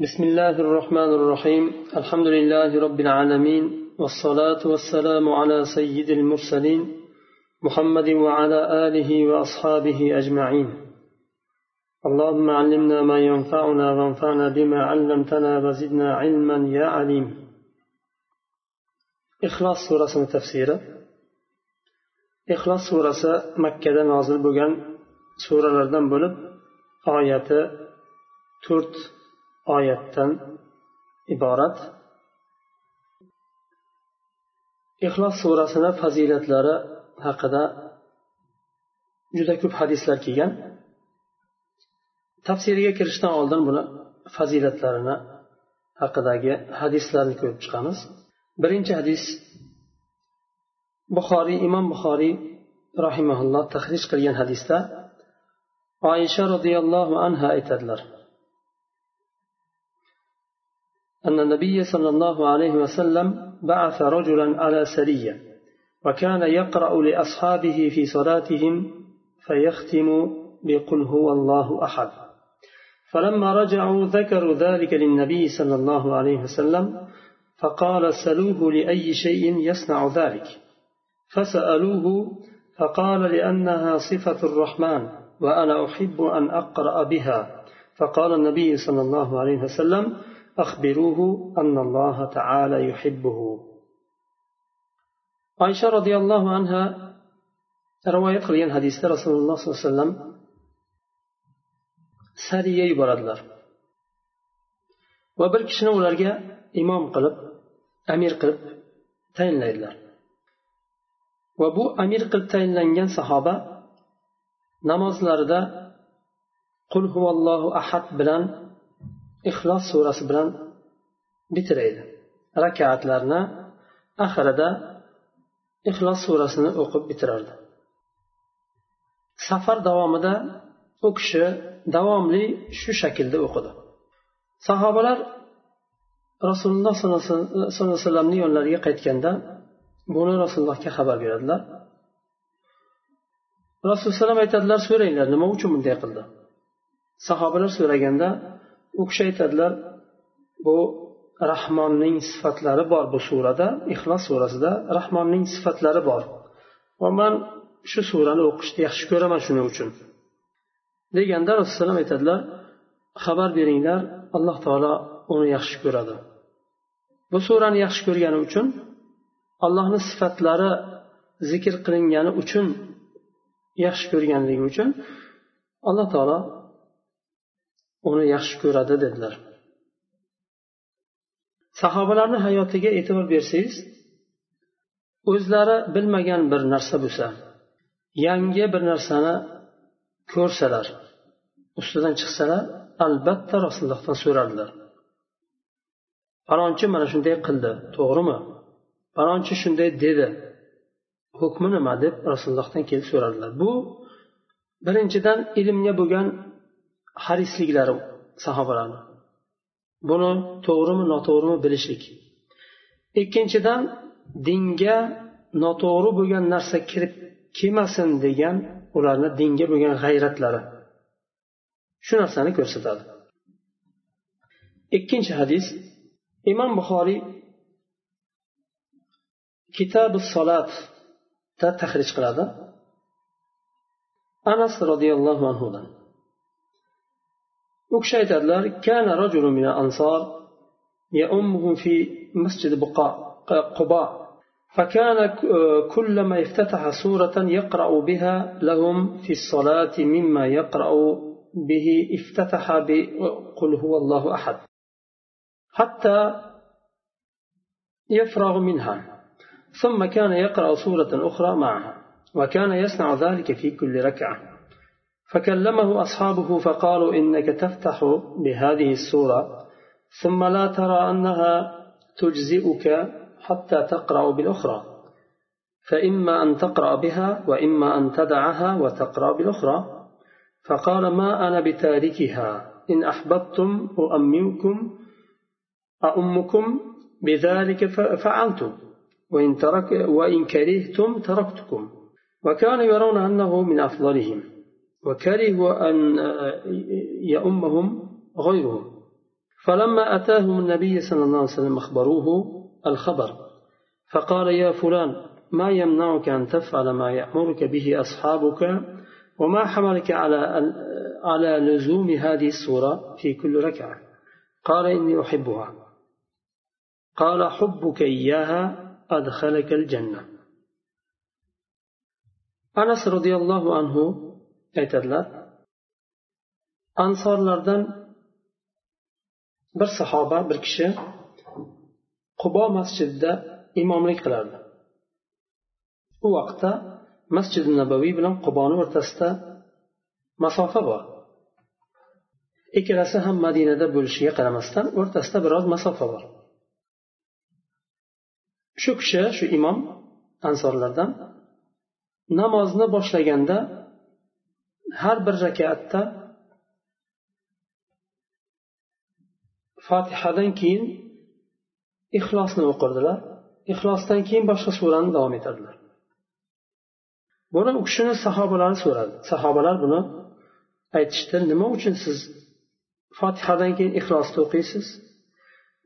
بسم الله الرحمن الرحيم الحمد لله رب العالمين والصلاة والسلام على سيد المرسلين محمد وعلى آله وأصحابه أجمعين اللهم علمنا ما ينفعنا وانفعنا بما علمتنا وزدنا علما يا عليم إخلاص سورة تفسيره ixlos surasi makkada nozil bo'lgan suralardan bo'lib oyati to'rt oyatdan iborat. Ixlos surasini fazilatlari haqida juda ko'p hadislar kelgan. Tafsiriga kirishdan oldin buni fazilatlarini haqidagi hadislarni ko'rib chiqamiz. Birinchi hadis buxoriy imom buxoriy rahimaulloh tahrij qilgan hadisda oysha roziyallohu anha aytadilar. أن النبي صلى الله عليه وسلم بعث رجلا على سرية وكان يقرأ لأصحابه في صلاتهم فيختم بقل هو الله أحد. فلما رجعوا ذكروا ذلك للنبي صلى الله عليه وسلم فقال سلوه لأي شيء يصنع ذلك. فسألوه فقال لأنها صفة الرحمن وأنا أحب أن أقرأ بها. فقال النبي صلى الله عليه وسلم أخبروه أن الله تعالى يحبه. عائشة رضي الله عنها رواية قليلا حديث رسول الله صلى الله عليه وسلم. سارية يبردلر. وبر كشنا ولرقى إمام قلب أمير قلب تين ليلر وبو أمير قلب تاين لنجان صحابة نماز لرده قل هو الله أحد بلان ixlos surasi bilan bitiraydi rakatlarni oxirida ixlos surasini o'qib bitirardi. Safar davomida u kishi davomli shu shaklda o'qidi. Sahobalar rasululloh sollallohu alayhi vasallamni yonlariga qaytganda buni rasulullohga xabar beradilar. Rasululloh alayhi vasallam aytadilar so'ranglar nima uchun bunday qildi? Sahobalar so'raganda u kishi aytadilar bu rahmonning sifatlari bor bu surada ixlos surasida rahmonning sifatlari bor. Va man shu surani o'qishni yaxshi ko'raman shuning uchun. Deganda rasululloh aytadilar xabar beringlar alloh taolo uni yaxshi ko'radi. Bu surani yaxshi ko'rgani uchun allohni sifatlari zikr qilingani uchun yaxshi ko'rganligi uchun alloh taolo uni yaxshi ko'radi dedilar. Sahobalarni hayotiga e'tibor bersangiz o'zlari bilmagan bir narsa bo'lsa yangi bir narsani ko'rsalar ustidan chiqsalar albatta rasulullohdan so'rardilar. Falonchi mana shunday qildi to'g'rimi? Falonchi shunday dedi hukmi nima? deb rasulullohdan kelib so'radilar. Bu birinchidan ilmga bo'lgan harisliklari sahobalarni buni to'g'rimi noto'g'rimi bilishlik. Ikkinchidan dinga noto'g'ri bo'lgan narsa kirib kelmasin degan ularni dinga bo'lgan g'ayratlari. Shu narsani ko'rsatadi. Ikkinchi hadis imom buxoriy kitobi solatda tahrij qiladi. Anas roziyallohu anhudan. U kishi aytadilar kana rajulun min يأمهم في مسجد بقاء قباء. فكان كلما افتتح سورة يقرأ بها لهم في الصلاة مما يقرأ به افتتح بقل هو الله أحد. حتى يفرغ منها. ثم كان يقرأ سورة أخرى معها وكان يصنع ذلك في كل ركعة. فكلمه أصحابه فقالوا إنك تفتح بهذه السورة ثم لا ترى أنها تجزئك حتى تقرأ بالأخرى. فإما أن تقرأ بها وإما أن تدعها وتقرأ بالأخرى. فقال ما أنا بتاركها؟ إن أحببتم أؤمنكم أؤمكم بذلك فعلت وإن, ترك وإن كرهتم تركتكم. وكانوا يرون أنه من أفضلهم. وكرهوا أن يؤمهم غيرهم. فلما أتاهم النبي صلى الله عليه وسلم أخبروه الخبر فقال يا فلان ما يمنعك أن تفعل ما يأمرك به أصحابك وما حملك على على لزوم هذه السورة في كل ركعة؟ قال إني أحبها. قال حبك إياها أدخلك الجنة. أنس رضي الله عنه aytadilar. Ansorlardan bir sahoba bir kishi qubo masjidida imomlik qilardi. U vaqtda masjidi nabaviy bilan quboni o'rtasida masofa bor. Ikkalasi ham madinada bo'lishiga qaramasdan o'rtasida biroz masofa bor. Shu kishi shu imom ansorlardan namozni boshlaganda har bir rakatda fotihadan keyin ixlosni o'qirdilar. Ixlosdan keyin boshqa surani davom etadilar buni u kishini sahobalari so'radi. Sahobalar buni aytishdi. Nima uchun siz fotihadan keyin ixlosni o'qiysiz?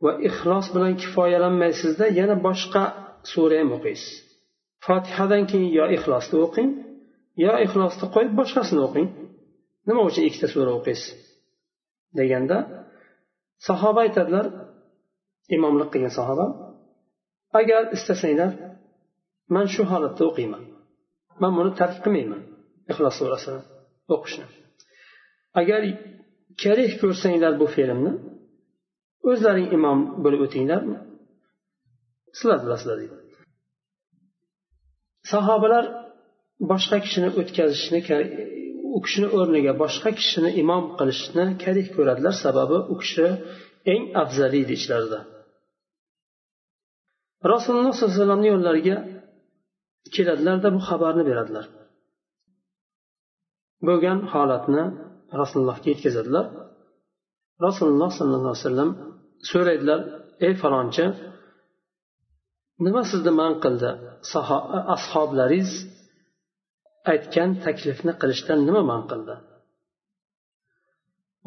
Va ixlos bilan kifoyalanmaysizda yana boshqa sura ham o'qiysiz. Fotihadan keyin yo ixlosni o'qing yo ixlosni qo'yib boshqasini o'qing. Nima uchun ikkita sura o'qiysiz? Deganda sahoba aytadilar imomlik qilgan sahoba agar istasanglar man shu holatda o'qiyman. Man buni tark qilmayman ixlos surasini o'qishni. Agar kerih ko'rsanglar bu fe'limni o'zlaring imom bo'lib o'tinglar sizlar bilasizlar deydi. Sahobalar boshqa kishini o'tkazishni u kishini o'rniga boshqa kishini imom qilishni karih ko'radilar. Sababi u kishi eng afzali edi ichlarida rasululloh sollallohu alayhi vasallamni yo'llariga keladilarda bu xabarni beradilar. Bo'lgan holatni rasulullohga yetkazadilar. Rasululloh sollallohu alayhi vasallam so'raydilar ey falonchi nima sizni man qildi? Ashoblaringiz aytgan taklifni qilishdan nima man qildi?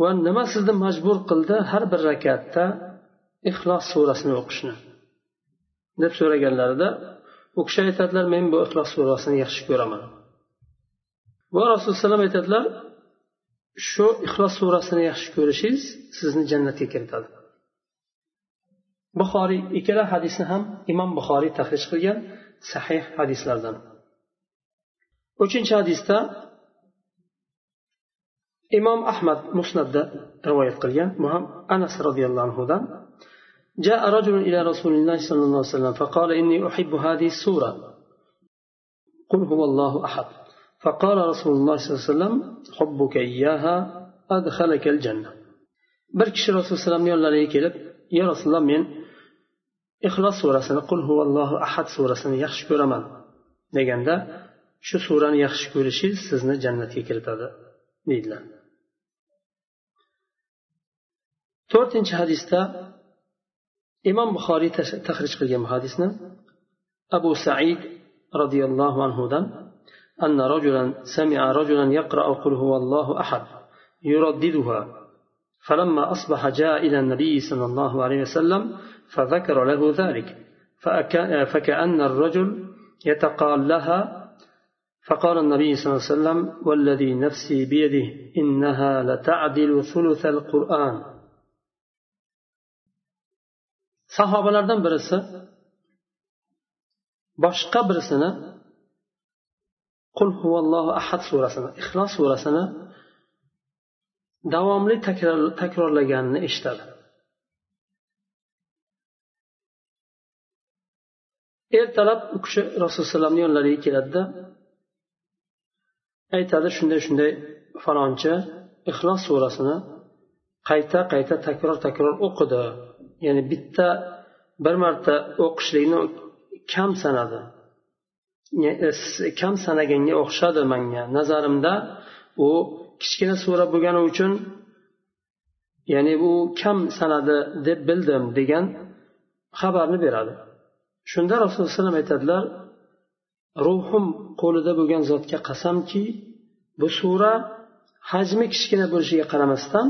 Va nima sizni majbur qildi har bir rakatda ixlos surasini o'qishni? deb so'raganlarida u kishi aytadilar men bu ixlos surasini yaxshi ko'raman. Va rasululloh aytadilar shu ixlos surasini yaxshi ko'rishingiz sizni jannatga kiritadi. Buxoriy ikkala hadisni ham imom buxoriy tahrij qilgan sahih hadislardan. uchinchi hadisda imom ahmad musnatda rivoyat qilgan bu ham anas roziyallohu anhudan جاء رجل إلى رسول الله صلى الله عليه وسلم فقال إني أحب هذه السورة قل هو الله أحد فقال رسول الله صلى الله عليه وسلم حبك إياها أدخلك الجنة bir kishi rasululloh alayhivasallamni yo'llariga kelib yo rasululloh men ixlos surasini qul huvallohu ahad surasini yaxshi ko'raman deganda shu surani yaxshi ko'rishingiz sizni jannatga kiritadi deydilar to'rtinchi hadisda imom buxoriy tahrij qilgan bu hadisni abu said roziyallohu anhudan أن رجلا سمع رجلا يقرأ قل هو الله أحد يرددها فلما أصبح جاء إلى النبي صلى الله عليه وسلم فذكر له ذلك فكأن الرجل يتقالها فقال النبي صلى الله عليه وسلم والذي نفسي بيده إنها لتعدل ثلث القرآن sahobalardan birisi boshqa birisini qul huvallohu ahad surasini ixlos surasini davomli takrorlaganini eshitadi ertalab u kishi rasululloh yonlariga keladida aytadi shunday shunday falonchi ixlos surasini qayta qayta takror takror o'qidi. Ya'ni bitta bir marta o'qishlikni kam sanadi. E, kam sanaganga o'xshadi manga. Nazarimda u kichkina sura bo'lgani uchun ya'ni u kam sanadi deb bildim degan xabarni beradi. Shunda rasululloh alayhi vasallam aytadilar ruhim qo'lida bo'lgan zotga qasamki bu sura hajmi kichkina bo'lishiga qaramasdan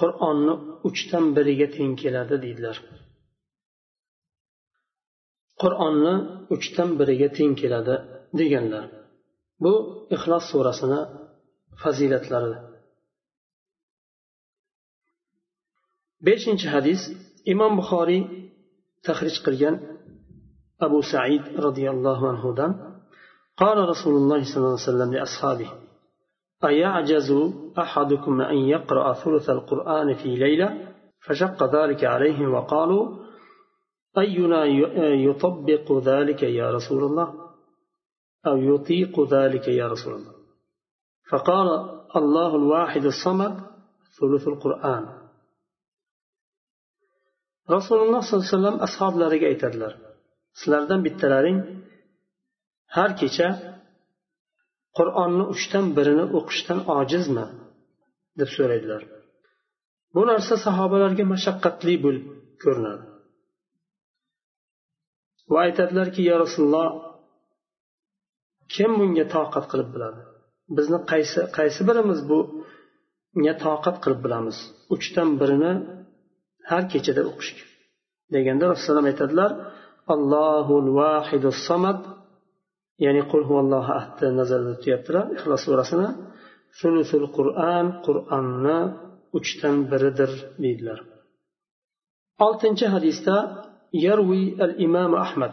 qur'onni uchdan biriga teng keladi deydilar. Qur'onni uchdan biriga teng keladi deganlar. Bu ixlos surasini fazilatlari. Beshinchi hadis imom buxoriy tahrij qilgan abu said roziyallohu anhudan قال رسول الله صلى الله عليه وسلم لأصحابه أيعجز أحدكم أن يقرأ ثلث القرآن في ليلة؟ فشق ذلك عليهم وقالوا أينا يطبق ذلك يا رسول الله؟ أو يطيق ذلك يا رسول الله؟ فقال الله الواحد الصمد ثلث القرآن. rasululloh sollallohu alayhi vasallam ashoblariga aytadilar sizlardan bittalaring har kecha qur'onni uchdan birini o'qishdan ojizmi? deb so'raydilar. Bu narsa sahobalarga mashaqqatli bo'lib ko'rinadi. Va aytadilarki yo rasululloh kim bunga toqat qilib biladi? Bizni qaysi qaysi birimiz bunga toqat qilib bilamiz? Uchdan birini har kechada o'qishga deganda rasululloh aytadilar allohul vahidu samad يعني ya'ni qul huvallohu ahdni nazarda tutyaptilar ixlos surasini sunusul qur'an qur'onni uchdan biridir deydilar oltinchi hadisda يروي الإمام أحمد.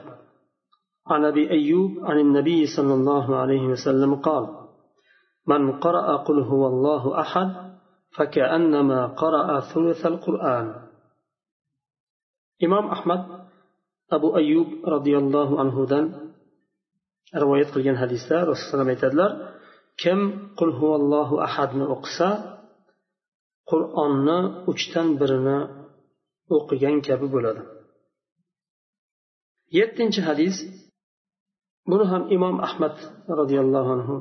عن أبي أيوب عن النبي صلى الله عليه وسلم قال من قرأ قل هو الله أحد فكأنما قرأ ثلث القرآن. إمام أحمد أبو أيوب رضي الله عنه ذنب rivoyat qilgan hadisda rasululloh aytadilar kim qul huvallohu ahadni o'qisa qur'onni uchdan birini o'qigan kabi bo'ladi yettinchi hadis buni ham imom ahmad roziyallohu anhu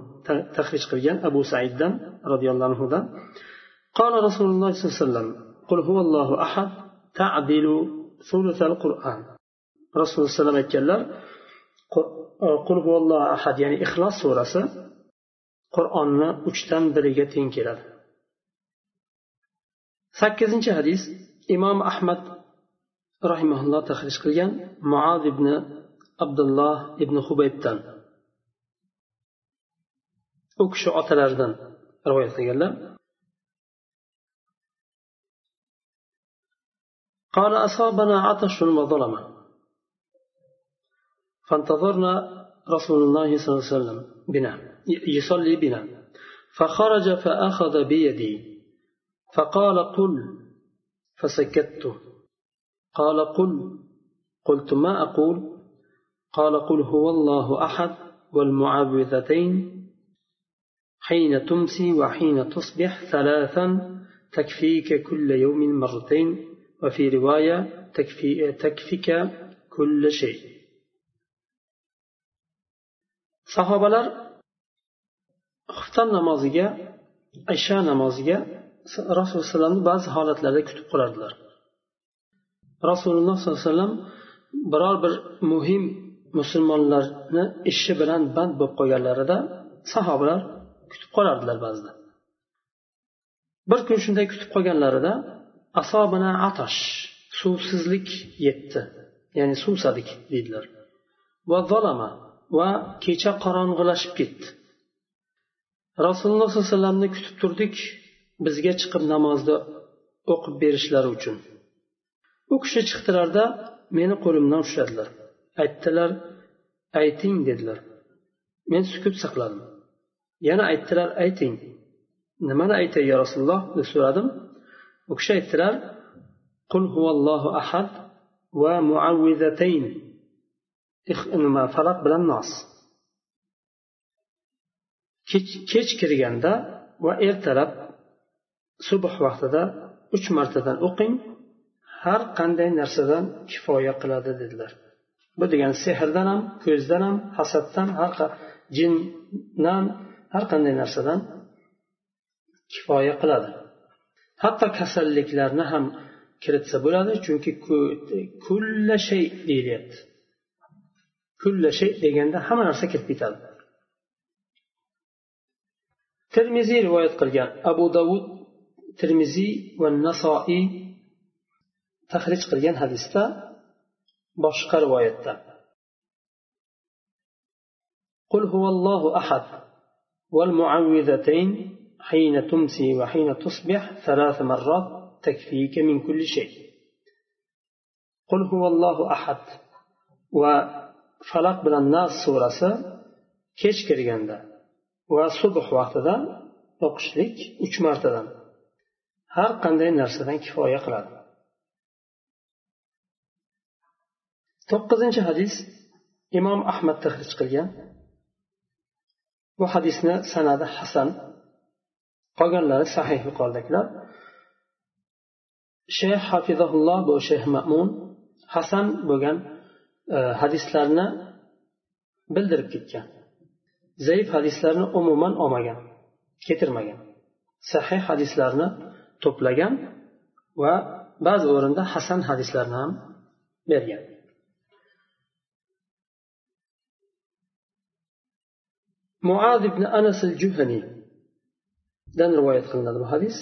tahrij qilgan abu saiddan roziyallohu anhudan قال رسول الله صلى الله عليه وسلم قل هو الله أحد تعدل ثلث القرآن رسول الله صلى الله عليه وسلم aytganlar qul huvallohu ahad ya'ni ixlos surasi qur'onni uchdan biriga teng keladi sakkizinchi hadis imom ahmad rahimaulloh tahrij qilgan muaz ibn abdulloh ibn hubaybdan u kishi otalaridan rivoyat qilganlar قال أصابنا عطش وظلمة فانتظرنا رسول الله صلى الله عليه وسلم بنا يصلي بنا. فخرج فأخذ بيدي فقال قل فسكت. قال قل قلت ما أقول؟ قال قل هو الله أحد والمعوذتين حين تمسي وحين تصبح ثلاثا تكفيك كل يوم مرتين وفي رواية تكفي تكفيك كل شيء. Sahobalar xufton namoziga isha namoziga rasululloh alayhivasallamni ba'zi holatlarda kutib qolardilar. Rasululloh sollallohu alayhi vasallam biror bir muhim musulmonlarni ishi bilan band bo'lib qolganlarida sahobalar kutib qolardilar ba'zida. Bir kun shunday kutib qolganlarida asobina atash suvsizlik yetdi. Ya'ni suvsadik deydilar. Va zolama va kecha qorong'ilashib ketdi. Rasululloh sollallohu alayhi vasallamni kutib turdik bizga chiqib namozni o'qib berishlari uchun. U kishi chiqdilarda meni qo'limdan ushladilar. Aytdilar ayting dedilar. Men sukut saqladim. Yana aytdilar ayting. Nimani aytay ya rasululloh deb so'radim. U kishi aytdilar qul huvallohu ahad va muavvizatayn nima falaq bilan nos. Kech kech kirganda va ertalab subh vaqtida uch martadan o'qing har qanday narsadan kifoya qiladi dedilar. Bu degani sehrdan ham ko'zdan ham hasaddan har jindan har qanday narsadan kifoya qiladi. Hatto kasalliklarni ham kiritsa bo'ladi chunki kulla shay deyilyapti kulla shay deganda hamma narsa kirib ketadi termiziy rivoyat qilgan abu davud termiziy va nasoiy tahrij qilgan hadisda boshqa rivoyatda قل هو الله أحد والمعوذتين حين تمسي وحين تصبح ثلاث مرات تكفيك من كل شيء قل هو الله أحد falaq bilan nas surasi kech kirganda va subh vaqtida o'qishlik uch martadan har qanday narsadan kifoya qiladi. To'qqizinchi hadis imom ahmad tahrij qilgan. Bu hadisni sanadi hasan. Qolganlari sahih yuqoridagilar shayx hafizahulloh bu shayx ma'mun hasan bo'lgan E, hadislarni bildirib ketgan. Zaif hadislarni umuman olmagan keltirmagan. Sahih hadislarni to'plagan va ba'zi o'rinda hasan hadislarni ham bergan. Muad ibn anas al juhaniydan rivoyat qilinadi bu hadis.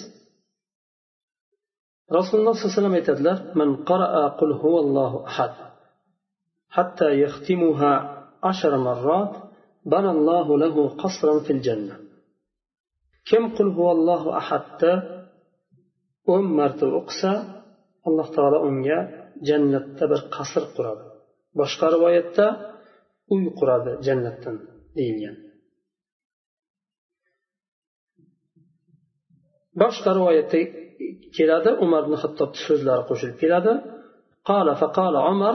Rasululloh sollallohu alayhi vasallam aytadilar man qaraa qul huvallohu ahad. hatta yaxtimuha ashara marrat بنى الله له قصرا في الجنة كم قل هو الله أحد o'n marta o'qisa alloh taolo unga jannatda bir qasr quradi boshqa rivoyatda uy quradi jannatdan deyilgan boshqa rivoyatda keladi umar ibn hattobni so'zlari qo'shilib keladi قال فقال عمر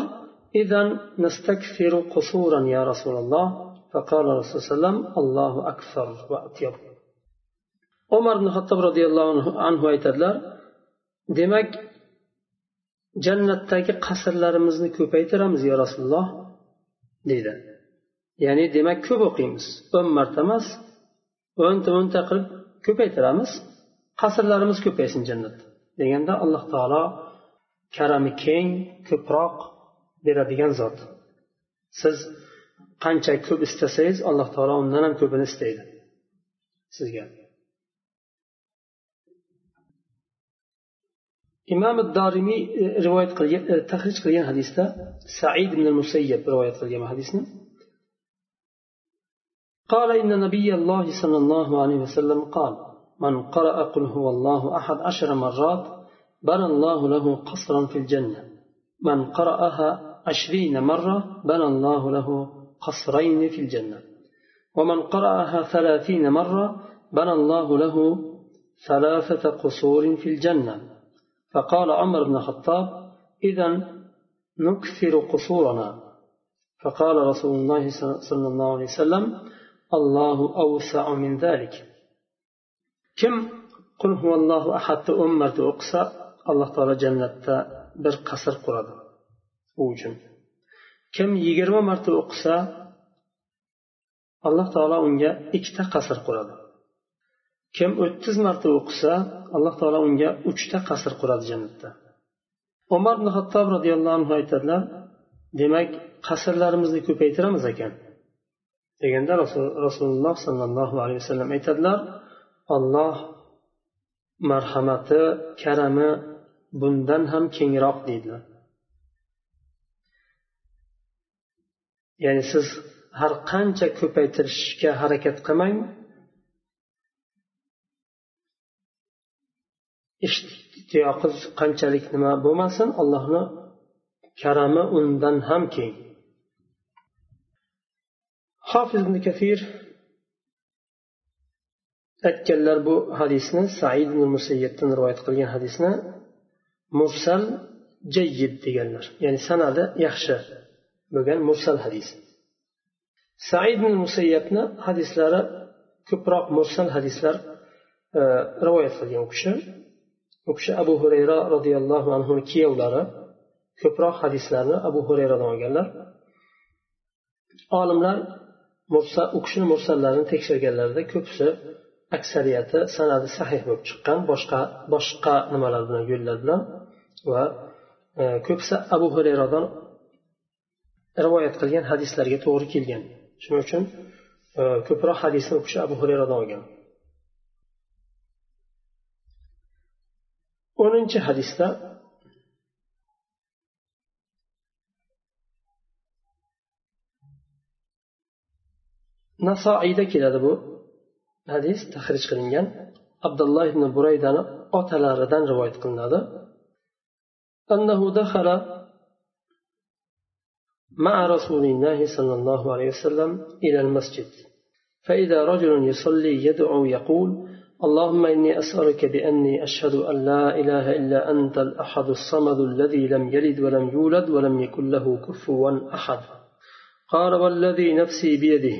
إذا نستكثر قصورا يا رسول الله فقال رسول الله صلى الله عليه وسلم الله أكثر وأطيب umar ibn hattob roziyallohu anhu aytadilar demak jannatdagi qasrlarimizni ko'paytiramiz yo rasululloh deydi ya'ni demak ko'p o'qiymiz o'n marta emas o'nta o'nta qilib ko'paytiramiz qasrlarimiz ko'paysin jannatda deganda alloh taolo karami keng ko'proq beradigan zot siz qancha ko'p istasangiz alloh taolo undan ham ko'pini istaydi sizga imom dorimiy rivoyat qilgan tahrij qilgan hadisda said ibn musayyab rivoyat qilgan hadisni قال إن نبي الله صلى الله عليه وسلم قال من قرأ قل هو الله أحد عشر مرات بنى الله له قصرا في الجنة من قرأها عشرين مرة بنى الله له قصرين في الجنة. ومن قرأها ثلاثين مرة بنى الله له ثلاثة قصور في الجنة. فقال عمر بن الخطاب إذا نكثر قصورنا. فقال رسول الله صلى الله عليه وسلم الله أوسع من ذلك. كم؟ قل هو الله أحد أمة أقصى. الله تعالى جنة bir qasr quradi u uchun. Kim yigirma marta o'qisa alloh taolo unga ikkita qasr quradi. Kim o'ttiz marta o'qisa alloh taolo unga uchta qasr quradi jannatda. Umar ibn hattob roziyallohu anhu aytadilar demak qasrlarimizni ko'paytiramiz ekan. Deganda rasululloh sollallohu alayhi vasallam aytadilar olloh marhamati karami bundan ham kengroq deydilar. Ya'ni siz har qancha ko'paytirishga harakat qilmang ishtiyoqi qanchalik nima bo'lmasin allohni karami undan ham keng. Hofiz ibn kafir aytganlar bu hadisni said ibn musayyibdan rivoyat qilgan hadisni mursal jayyid deganlar. Ya'ni sanadi yaxshi. Bo'lgan mursal hadis. Said musayyabni hadislari ko'proq mursal hadislar e, rivoyat qilgan u kishi. U kishi abu hurayra roziyallohu anhuni kuyovlari ko'proq hadislarni abu hurayradan olganlar. Olimlar u kishini mursallarini tekshirganlarida ko'pisi aksariyati sanadi sahih bo'lib chiqqan boshqa boshqa nimalar bilan yo'llar bilan va e, ko'pisi abu hurayradan rivoyat qilgan hadislarga to'g'ri kelgan. Shuning uchun e, ko'proq hadisni u kishi abu hurayradan olgan. O'ninchi hadisda nasoiyda keladi bu hadis tahrij qilingan. Abdulloh ibn buraydani otalaridan rivoyat qilinadi. مع رسول الله صلى الله عليه وسلم إلى المسجد. فإذا رجل يصلي يدعو يقول اللهم إني أسألك بأني أشهد أن لا إله إلا أنت الأحد الصمد الذي لم يلد ولم يولد ولم يكن له كفوا أحد. قال والذي نفسي بيده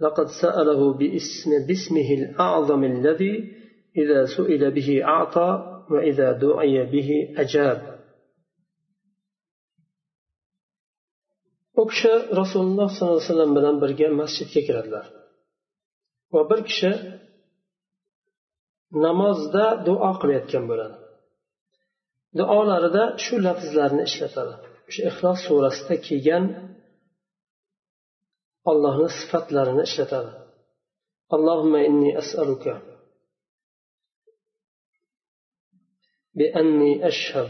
لقد سأله باسم باسمه الأعظم الذي إذا سئل به أعطى وإذا دعي به أجاب. u kishi rasululloh sollallohu alayhi vasallam bilan birga masjidga kiradilar va bir kishi namozda duo qilayotgan bo'ladi duolarida shu lafzlarni ishlatadi o'sha ixlos surasida kelgan ollohni sifatlarini ishlatadi allohumma inni as'aluka بأني أشهد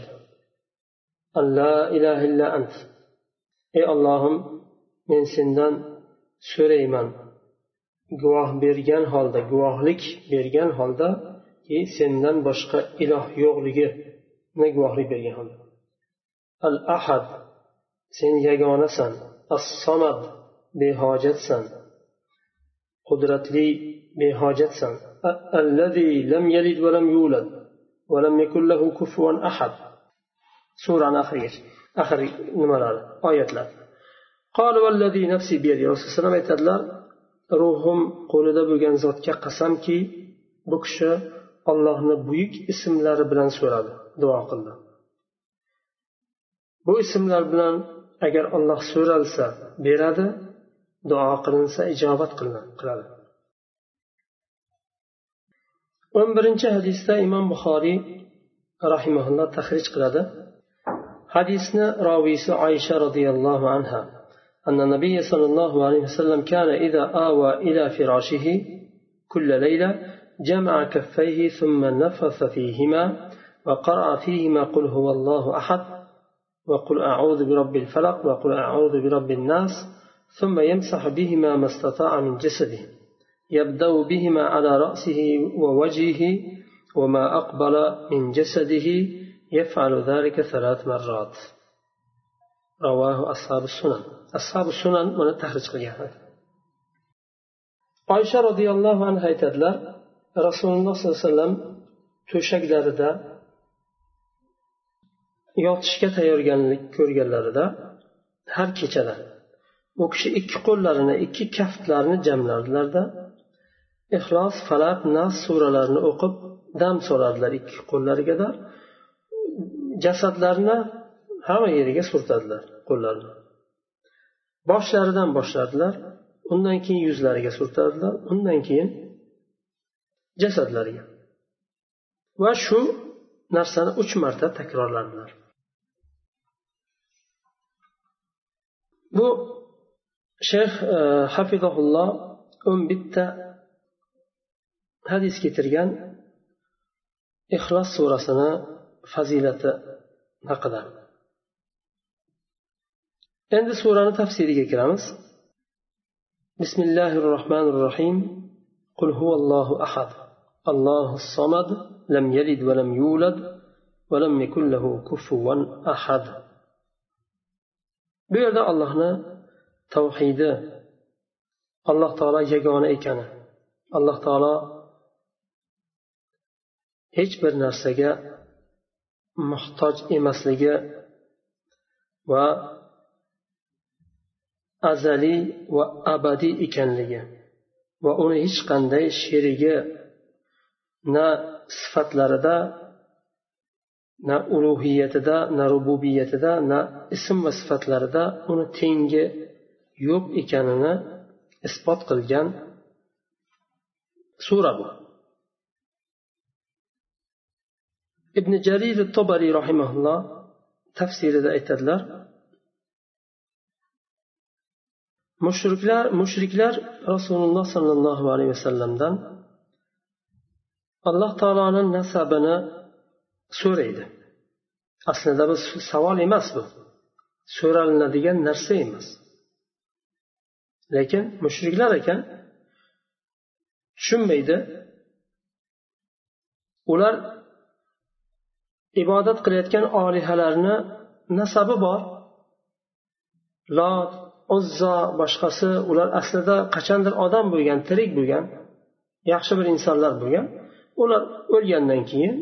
أن لا إله إلا أنت ey ollohim men sendan so'rayman. Guvoh bergan holda guvohlik bergan holda sendan boshqa iloh yo'qligini guvohlik bergan holda. Al ahad sen yagonasan. As somad behojatsan. Qudratli behojatsan. Allazi lam yalid va lam yulad va lam yakul lahu kufuwan ahad. Surani oxirigacha. oxirgi nimalari oyatlar. Nafsi rasululloh aytadilar ruhim qo'lida bo'lgan zotga qasamki bu kishi ollohni buyuk ismlari bilan so'radi duo qildi. Bu ismlar bilan agar olloh so'ralsa beradi duo qilinsa ijobat qiladi o'n birinchi hadisda imom buxoriy rahimaulloh tahrij qiladi. Hadisni roviysi oysha roziyallohu anha أن النبي صلى الله عليه وسلم كان إذا آوى إلى فراشه كل ليلة جمع كفيه ثم نفث فيهما وقرأ فيهما قل هو الله أحد وقل أعوذ برب الفلق وقل أعوذ برب الناس ثم يمسح بهما ما استطاع من جسده يبدأ بهما على رأسه ووجهه وما أقبل من جسده يفعل ذلك ثلاث مرات رواه أصحاب السنن أصحاب السنن من التحرج قليها oysha roziyallohu anhu aytadilar rasululloh sollallohu alayhi vasallam to'shaklarida yotishga tayyorgarlik ko'rganlarida har kechada u kishi ikki qo'llarini ikki kaftlarini jamlardilarda ixlos falaq nas suralarini o'qib dam solardilar ikki qo'llariga jasadlarni hamma yeriga surtadilar qo'llarini. Boshlaridan boshladilar undan keyin yuzlariga surtadilar undan keyin jasadlariga. Va shu narsani uch marta takrorladilar. Bu shayx e, hafizahulloh o'n bitta hadis keltirgan ixlos surasini fazilati haqida endi surani tafsiriga kiramiz بسم الله الرحمن الرحيم قل هو الله أحد الله الصمد لم يلد ولم يولد ولم يكن له كفوا أحد bu yerda allohni tavhidi alloh taolo yagona ekani alloh taolo hech bir narsaga muhtoj emasligi va azaliy va abadiy ekanligi va uni hech qanday sherigi na sifatlarida na ulug'iyatida na rububiyatida na ism va sifatlarida uni tengi yo'q ekanini isbot qilgan sura bu. Ibn jarir tobariy rahimaulloh tafsirida aytadilar mushriklar mushriklar rasululloh sollallohu alayhi vasallamdan alloh taoloni nasabini so'raydi. Aslida bu savol emas bu. So'ralinadigan narsa emas. Lekin mushriklar ekan tushunmaydi. Ular ibodat qilayotgan olihalarni nasabi bor. Lot uzzo boshqasi ular aslida qachondir odam bo'lgan tirik bo'lgan yaxshi bir insonlar bo'lgan. Ular o'lgandan keyin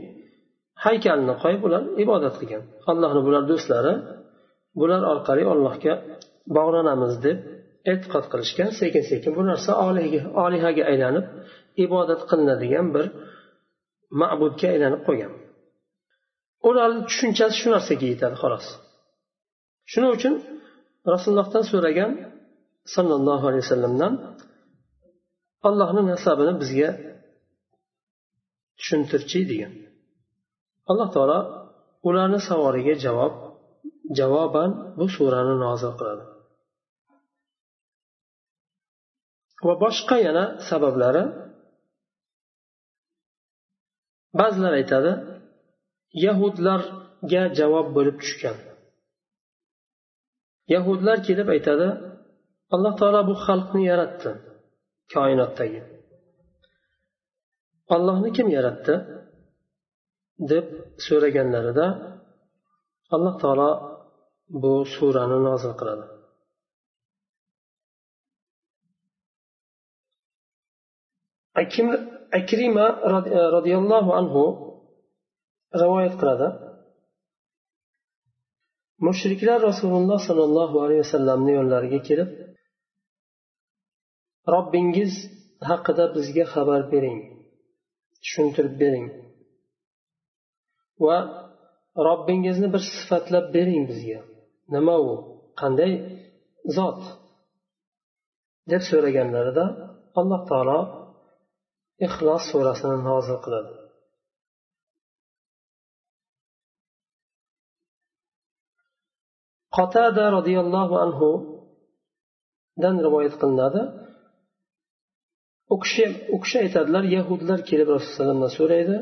haykalni qo'yib ular ibodat qilgan. Allohni bular do'stlari bular orqali allohga bog'lanamiz deb e'tiqod qilishgan. Sekin sekin bu narsa olihaga aylanib ibodat qilinadigan bir ma'budga aylanib qolgan ularni tushunchasi shu narsaga yetadi xolos. Shuning uchun rasulullohdan so'ragan sollallohu alayhi vasallamdan allohni nasabini bizga tushuntirchi degan. Alloh taolo ularni savoliga javob javoban bu surani nozil qiladi. Va boshqa yana sabablari. Ba'zilar aytadi yahudlarga javob bo'lib tushgan. Yahudlar kelib aytadi alloh taolo bu xalqni yaratdi koinotdagi. Ollohni kim yaratdi? deb so'raganlarida alloh taolo bu surani nozil qiladi. Akrima roziyallohu anhu rivoyat qiladi. Mushriklar rasululloh sollallohu alayhi vasallamni yo'llariga kelib robbingiz haqida bizga xabar bering tushuntirib bering va robbingizni bir sifatlab bering bizga. Nima u? Qanday zot? deb so'raganlarida alloh taolo ixlos surasini nozil qiladi. Qotada roziyallohu anhudan rivoyat qilinadi. U kishi u kishi aytadilar yahudlar kelib rasulullohdan so'raydi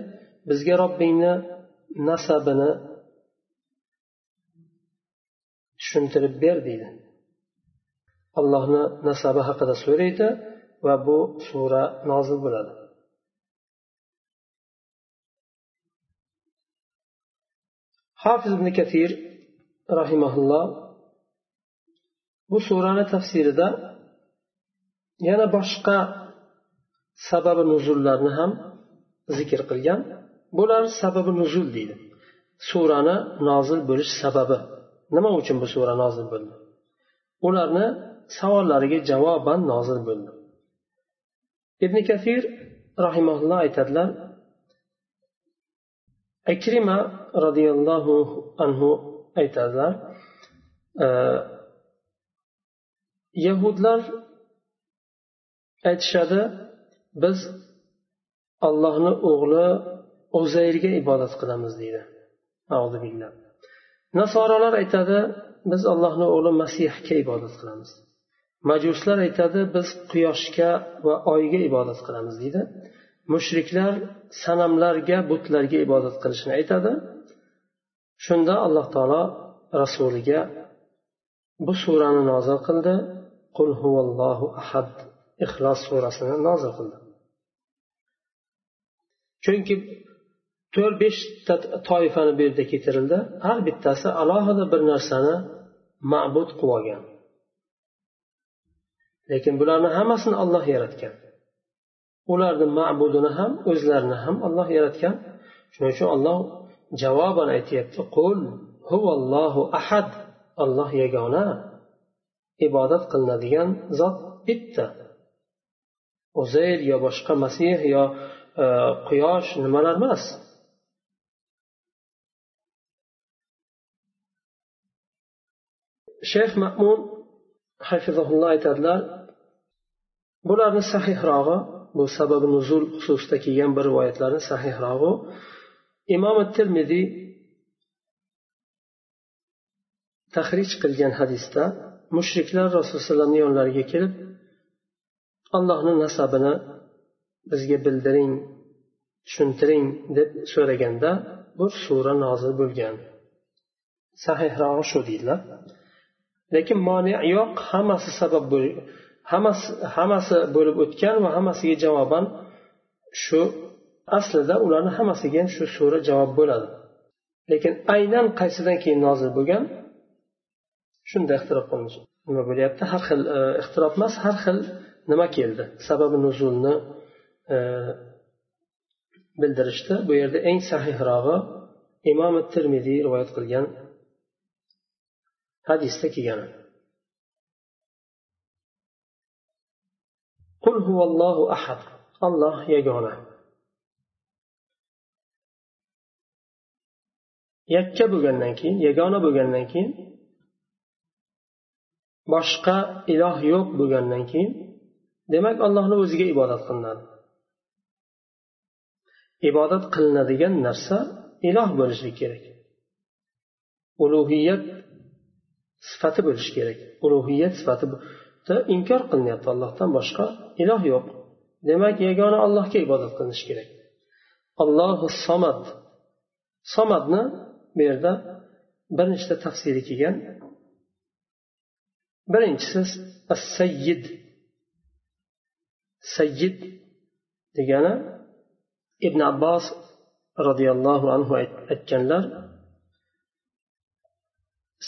bizga robbingni nasabini tushuntirib ber deydi. Allohni nasabi haqida so'raydi va bu sura nozil bo'ladi. Hofiz ibn kathir rahimaulloh bu surani tafsirida yana boshqa sababi nuzullarni ham zikr qilgan. Bular sababi nuzul deydi. Surani nozil bo'lish sababi. Nima uchun bu sura nozil bo'ldi? Ularni savollariga javoban nozil bo'ldi. Ibn kafir rahimaulloh aytadilar akrima roziyallohu anhu aytadilar yahudlar aytishadi biz allohni o'g'li uzayrga ibodat qilamiz deydi. Nasorolar aytadi biz allohni o'g'li masihga ibodat qilamiz. Majuslar aytadi biz quyoshga va oyga ibodat qilamiz deydi. Mushriklar sanamlarga butlarga ibodat qilishni aytadi. Shunda alloh taolo rasuliga bu surani nozil qildi. Qul huvallohu ahad ixlos surasini nozil qildi. Chunki to'rt beshta toifani bu yerda keltirildi. Har bittasi alohida bir narsani ma'bud qilib olgan. Lekin bularni hammasini olloh yaratgan. Ularni ma'budini ham o'zlarini ham olloh yaratgan. Shuning uchun olloh javoban aytyapti. Qul huvallohu ahad. Olloh yagona. Ibodat qilinadigan zot bitta. Uzayr yo boshqa masih yo e, quyosh nimalar emas. Shayx mamun hafizulloh aytadilar bularni sahihrog'i bu sababi nuzul xususida kelgan bir rivoyatlarni sahihrog'i imom termiziy tahrij qilgan hadisda mushriklar rasululloh alayhi yonlariga kelib allohni nasabini bizga bildiring tushuntiring deb so'raganda bu sura nozil bo'lgan. Sahihrog'i shu deydilar lekin moni yo'q hammasi sabab hammasi hammasi bo'lib o'tgan va hammasiga javoban shu aslida ularni hammasiga ham shu sura javob bo'ladi. Lekin aynan qaysidan keyin nozil bo'lgan? Shunda ixtirof qilinishi. Nima bo'lyapti? Har xil e, ixtirof emas har xil nima keldi? Sababi nuzulni e, bildirishdi. Bu yerda eng sahihrog'i imom termiziy rivoyat qilgan hadisda kelgan qul huvallohu ahad. Alloh yagona. Yakka bo'lgandan keyin yagona bo'lgandan keyin boshqa iloh yo'q bo'lgandan keyin demak allohni o'ziga ibodat qilinadi. Ibodat qilinadigan narsa iloh bo'lishi kerak. Ulug'iyat sifati bo'lishi kerak. Ulug'iyat sifati inkor qilinyapti allohdan boshqa iloh yo'q. Demak yagona allohga ibodat qilinishi kerak. Allohu somad somadni bu yerda bir nechta tafsiri kelgan. Birinchisi sayyid sayyid degani ibn abbos roziyallohu anhu aytganlar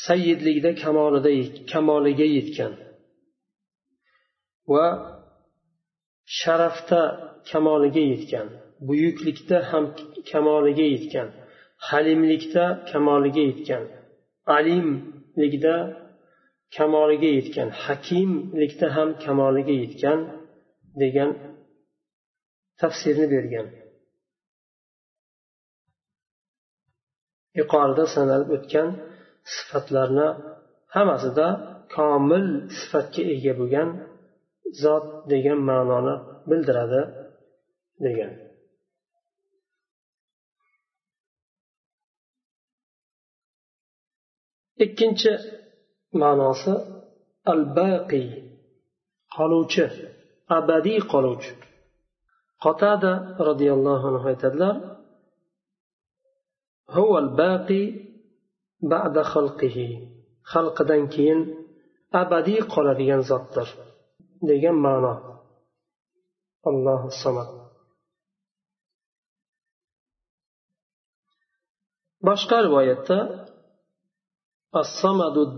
sayyidlikda kamolida kamoliga yetgan va sharafda kamoliga yetgan buyuklikda ham kamoliga yetgan. Halimlikda kamoliga yetgan. Alimlikda kamoliga yetgan. Hakimlikda ham kamoliga yetgan degan tafsirni bergan. Yuqorida sanalib o'tgan sifatlarni hammasida komil sifatga ega bo'lgan zot degan ma'noni bildiradi degan. ikkinchi ma'nosi al baqiy qoluvchi abadiy qoluvchi. Qotada roziyallohu anhu aytadilar ba'da xalqihi xalqidan keyin abadiy qoladigan zotdir degan ma'no. Alloh samad. Boshqa rivoyatda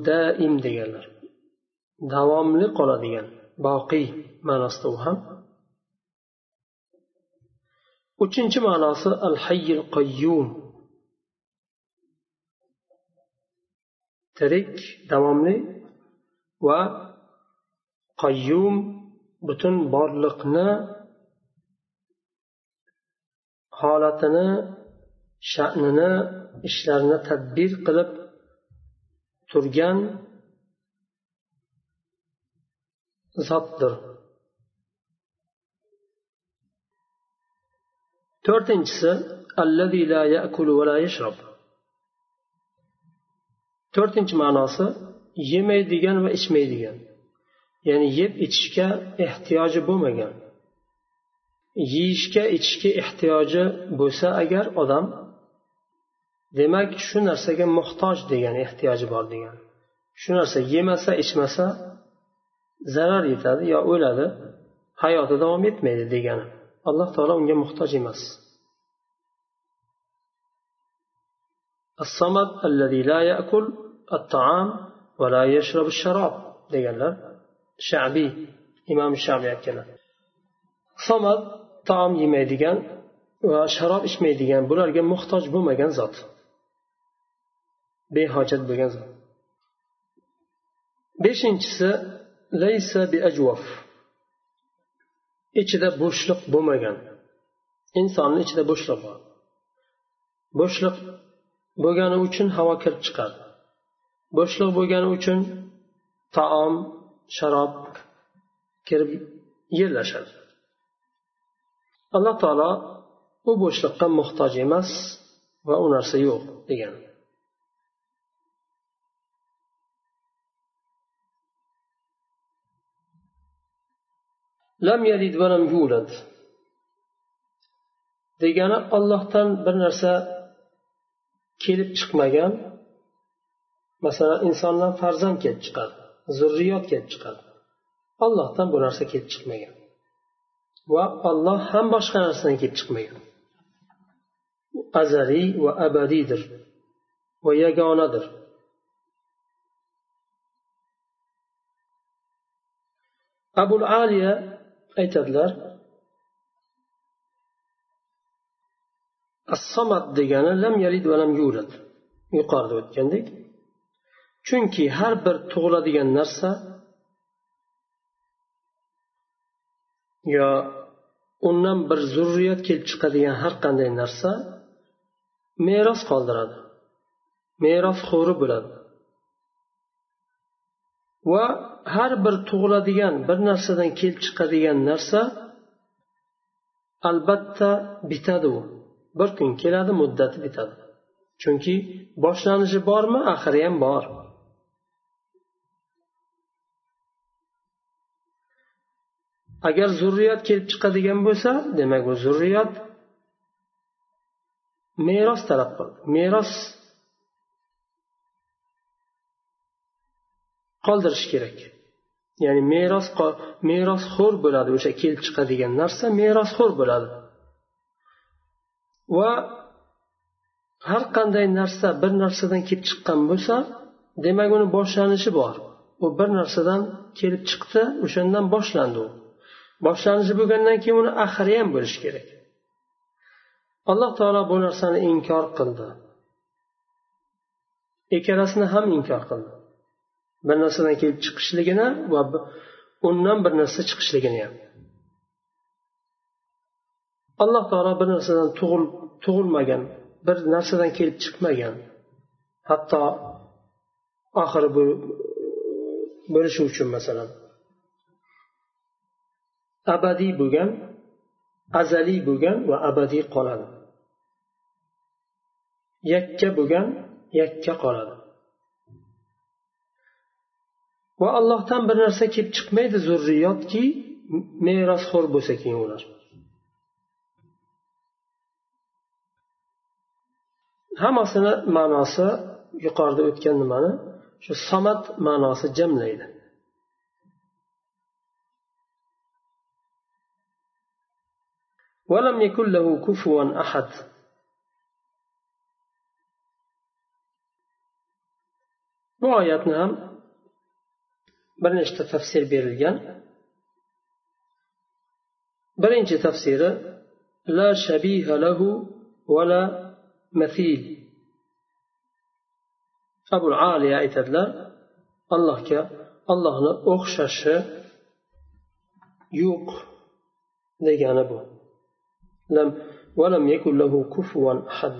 daim deganlar. Davomli qoladigan boqiy ma'nosida u ham. Uchinchi ma'nosi al hayyil qayyum. Tirik davomli va qayyum butun borliqni holatini sha'nini ishlarini tadbir qilib turgan zotdir. To'rtinchisi allazi la yakulu va la yashrob to'rtinchi ma'nosi yemaydigan va ichmaydigan ya'ni yeb ichishga ehtiyoji bo'lmagan. Yeyishga ichishga ehtiyoji bo'lsa agar odam demak shu narsaga muhtoj degan ehtiyoji bor degan shu narsa yemasa ichmasa zarar yetadi yo o'ladi hayoti davom etmaydi degani alloh taolo unga muhtoj emas الصمد الذي لا يأكل الطعام ولا يشرب الشراب deganlar shabiy imom shabiy aytganlar somad taom yemaydigan va sharob ichmaydigan bularga muhtoj bo'lmagan zot Behojat bo'lgan zot beshinchisi laysa biajvaf ichida bo'shliq bo'lmagan. Insonni ichida bo'shliq bor. Bo'shliq bo'lgani uchun havo kirib chiqadi. Bo'shliq bo'lgani uchun taom sharob kirib yerlashadi. Alloh taolo u bo'shliqqa muhtoj emas va u narsa yo'q degan. Lam yalid va lam yulad degani ollohdan bir narsa kelib chiqmagan masalan insondan farzand kelib chiqadi zurriyot kelib chiqadi ollohdan bu narsa kelib chiqmagan va olloh ham boshqa narsadan kelib chiqmagan azaliy va abadiydir va yagonadir abul aliya aytadilar assomat degani lam yalid va lam yulad. Yuqorida o'tgandek chunki har bir tug'iladigan narsa yo undan bir zurriyat kelib chiqadigan har qanday narsa meros qoldiradi. Merosxo'ri bo'ladi. Va har bir tug'iladigan bir narsadan kelib chiqadigan narsa albatta bitadi u. Bir kun keladi muddati bitadi. Chunki boshlanishi bormi oxiri ham bor. Agar zurriyat kelib chiqadigan bo'lsa demak u zurriyat meros talab qiladi meros qoldirish kerak. Ya'ni meros merosxo'r bo'ladi o'sha kelib chiqadigan narsa merosxo'r bo'ladi. Va har qanday narsa bir narsadan kelib chiqqan bo'lsa demak uni boshlanishi bor. U bir narsadan kelib chiqdi o'shandan boshlandi u. Boshlanishi bo'lgandan keyin uni oxiri ham bo'lishi kerak. Alloh taolo bu narsani inkor qildi. Ikkalasini ham inkor qildi. Bir narsadan kelib chiqishligini va undan bir narsa chiqishligini ham. Alloh taolo bir narsadan tug'ilmagan bir narsadan kelib chiqmagan hatto oxiri bu bo'lishi uchun masalan abadiy bo'lgan azaliy bo'lgan va abadiy qoladi. Yakka bo'lgan yakka qoladi. va allohdan bir narsa kelib chiqmaydi zurriyotki merosxo'r bo'lsa keyin ular hammasini ma'nosi yuqorida o'tgan nimani shu somat ma'nosi jamlaydi ولم يكن له كفوا أحد bu oyatni ham bir nechta tafsir berilgan. Birinchi tafsiri la shabiha lahu vala mathil. Abul aliya aytadilar allohga allohni o'xshashi yo'q degani bu.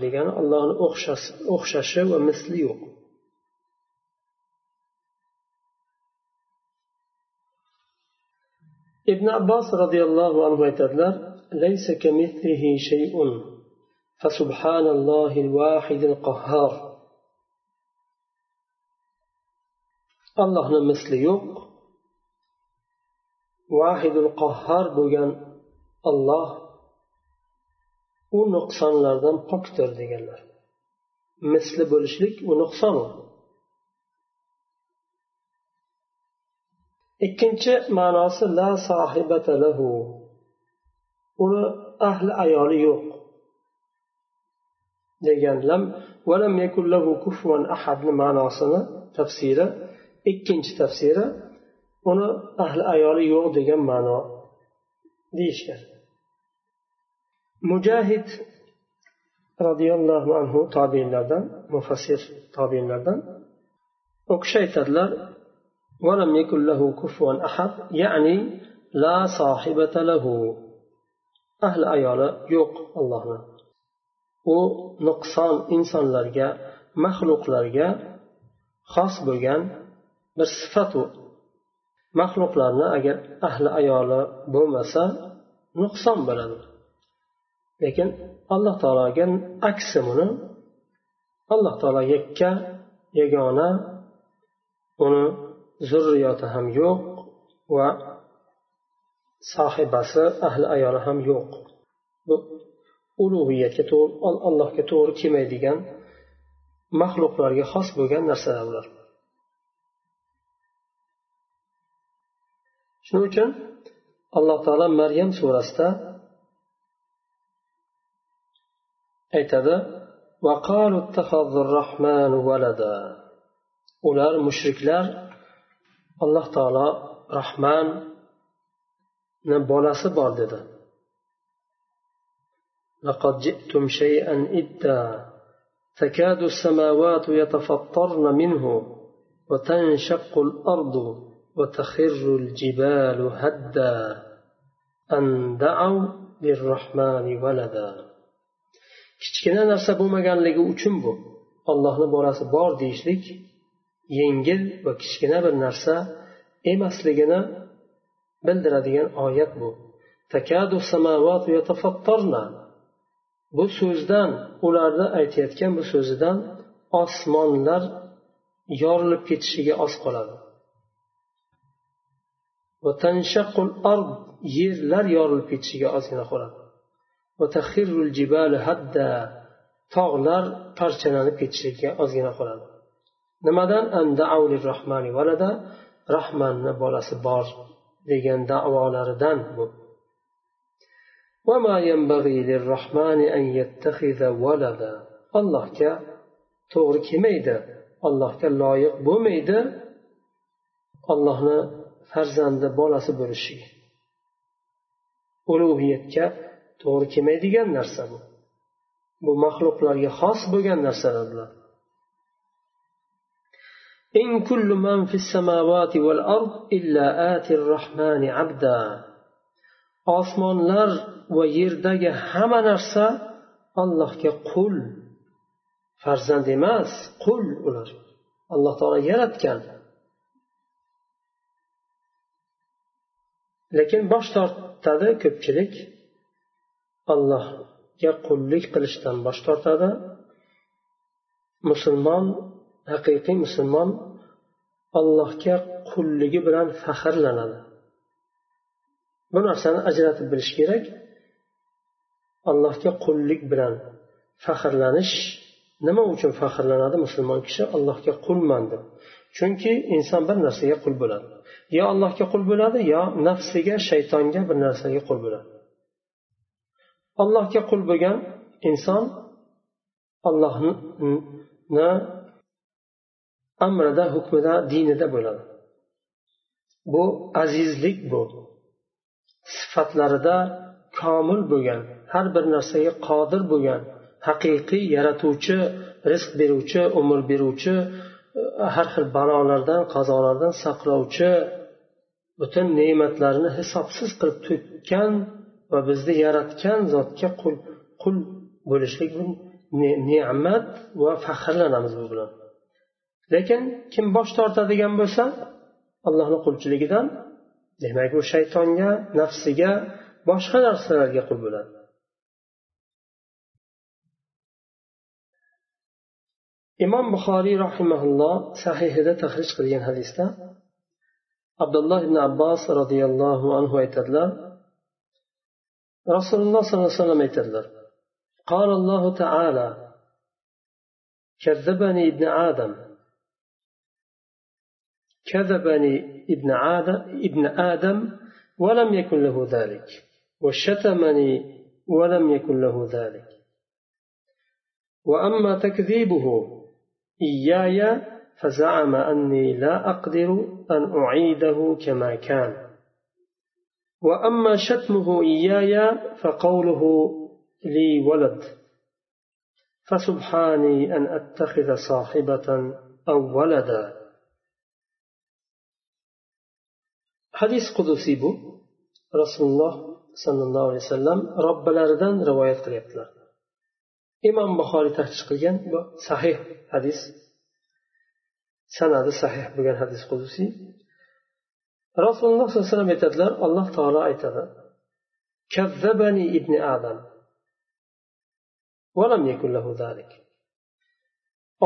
Degani allohni o'xshashi va misli yo'q. ابن عباس رضي الله عنه يتدلر ليس كمثله شيء فسبحان الله الواحد القهار الله نمثل يوق واحد القهار بغن الله ونقصان لردن بكتر مثل بولشلك ونقصانه ikkinchi ma'nosi la sohibata lahu. Uni ahli ayoli yo'q. Degan lam valam yakun lahu ahadni ma'nosini tafsiri ikkinchi tafsiri uni ahli ayoli yo'q degan ma'no deyishgan. Mujahid roziyallohu anhu tobiinlardan mufassir tobiinlardan u kishi aytadilar ولم يكن له كفوا أحد يعني لا صاحبة له أهل أيالة يوق الله u nuqson insonlarga maxluqlarga xos bo'lgan bir sifat u maxluqlarni agar ahli ayoli bo'lmasa nuqson bo'ladi lekin alloh taologa aksi buni alloh taolo yakka yagona uni zurriyoti ham yo'q va sohibasi ahli ayoli ham yo'q. Bu ulug'iyatga to'g'ri allohga to'g'ri kelmaydigan maxluqlarga xos bo'lgan narsalar ular. Shuning uchun alloh taolo maryam surasida aytadi ular mushriklar alloh taolo rahmanni bolasi bor dedi لقد جئتم شيئا إدا تكاد السماوات يتفطرن منه وتنشق الأرض وتخر الجبال هدا أن دعوا للرحمن ولدا kichkina narsa bo'lmaganligi uchun bu ollohni bolasi bor deyishlik yengil va kichkina bir narsa emasligini bildiradigan oyat bu. Bu so'zdan ularni aytayotgan bu so'zidan osmonlar yorilib ketishiga oz qoladi. Yerlar yorilib ketishiga ozgina qoladi. Tog'lar parchalanib ketishiga ozgina qoladi. Nimadan? Rahmanni bolasi bor degan da'volaridan bu. Allohga to'g'ri kelmaydi. Allohga loyiq bo'lmaydi. Ollohni farzandi bolasi bo'lishi. Ulug'iyatga to'g'ri kelmaydigan narsa bu. Bu maxluqlarga xos bo'lgan narsalar bular. إن كل من في السماوات والأرض إلا آتي الرحمن عبدا osmonlar va yerdagi hamma narsa allohga qul farzand emas qul ular alloh taolo yaratgan lekin bosh tortadi ko'pchilik allohga qullik qilishdan bosh tortadi musulmon haqiqiy musulmon allohga qulligi bilan faxrlanadi. Bu narsani ajratib bilish kerak. Allohga qullik bilan faxrlanish nima uchun faxrlanadi musulmon kishi? Allohga qulman deb chunki inson bir narsaga qul bo'ladi. Yo allohga qul bo'ladi yo nafsiga shaytonga bir narsaga qul bo'ladi. Allohga qul bo'lgan inson allohni amrida hukmida dinida bo'ladi. Bu azizlik bu. Sifatlarida komil bo'lgan har bir narsaga qodir bo'lgan haqiqiy yaratuvchi rizq beruvchi umr beruvchi har xil balolardan qazolardan saqlovchi butun ne'matlarini hisobsiz qilib to'kkan va bizni yaratgan zotga qul qul bo'lishlik bu ne'mat va faxrlanamiz bu bilan. lekin kim bosh tortadigan bo'lsa allohni qulchiligidan demak u shaytonga nafsiga boshqa narsalarga qul bo'ladi imom buxoriy rahimaulloh sahihida tahrij qilgan hadisda abdulloh ibn abbos roziyallohu anhu aytadilar rasululloh sollallohu alayhi vasallam aytadilar قال الله تعالى كذبني ابن آدم كذبني ابن آدم ابن آدم ولم يكن له ذلك وشتمني ولم يكن له ذلك. وأما تكذيبه إياي فزعم أني لا أقدر أن أعيده كما كان. وأما شتمه إياي فقوله لي ولد فسبحاني أن أتخذ صاحبة أو ولدا. حديث قدسي بو رسول الله صلى الله عليه وسلم رب الأردن رواية قليبتلر imom buxoriy tahdid qilgan bu sahih hadis sanadi sahih bo'lgan hadis qudusiy rasululloh sollallohu alayhi vasallam aytadilar alloh taolo aytadi kazzabani ibn adam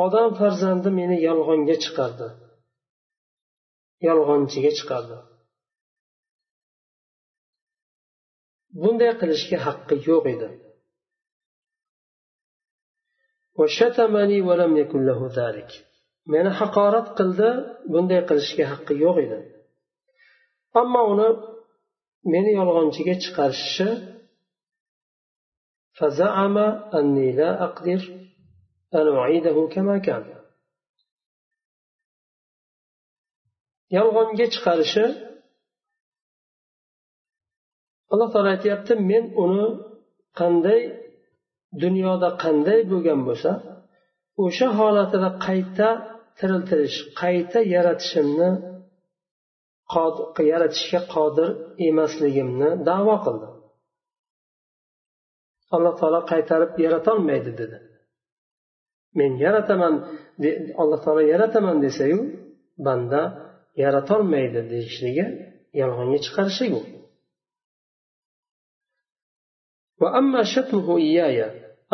odam farzandi meni yolg'onga chiqardi yolg'onchiga chiqardi bunday qilishga haqqi yo'q edi meni haqorat qildi bunday qilishga haqqi yo'q edi ammo uni meni yolg'onchiga chiqarishi فزعم أني لا أقدر أن أعيده كما كان yolg'onga chiqarishi alloh taolo aytyapti men uni qanday dunyoda qanday bo'lgan bo'lsa o'sha holatida qayta tiriltirish qayta yaratishimni yaratishga qodir emasligimni davo qildi. Alloh taolo qaytarib yaratolmaydi dedi. Men yarataman alloh taolo yarataman desayu banda yaratolmaydi deyishligi yolg'onga chiqarishlik u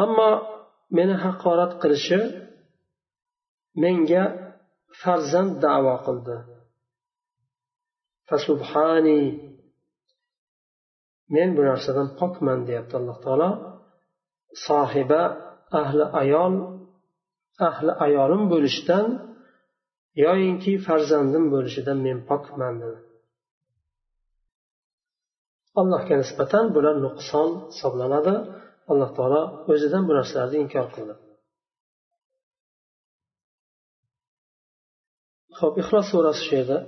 ammo meni haqorat qilishi menga farzand davo qildi. Men bu narsadan pokman deyapti alloh taolo. Sohiba ahli ayol ahli ayolim bo'lishdan yoyinki farzandim bo'lishidan men pokman dedi. allohga nisbatan bular nuqson hisoblanadi alloh taolo o'zidan bu narsalarni inkor qildi ho'p ixlos surasi shu yerda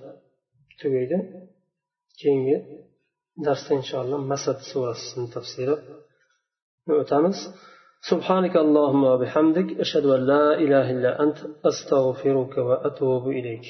tugaydi keyingi darsda inshaalloh masad surasini tafsiri o'tamiz سبحانك اللهم وبحمدك أشهد أن لا إله إلا أنت أستغفرك وأتوب إليك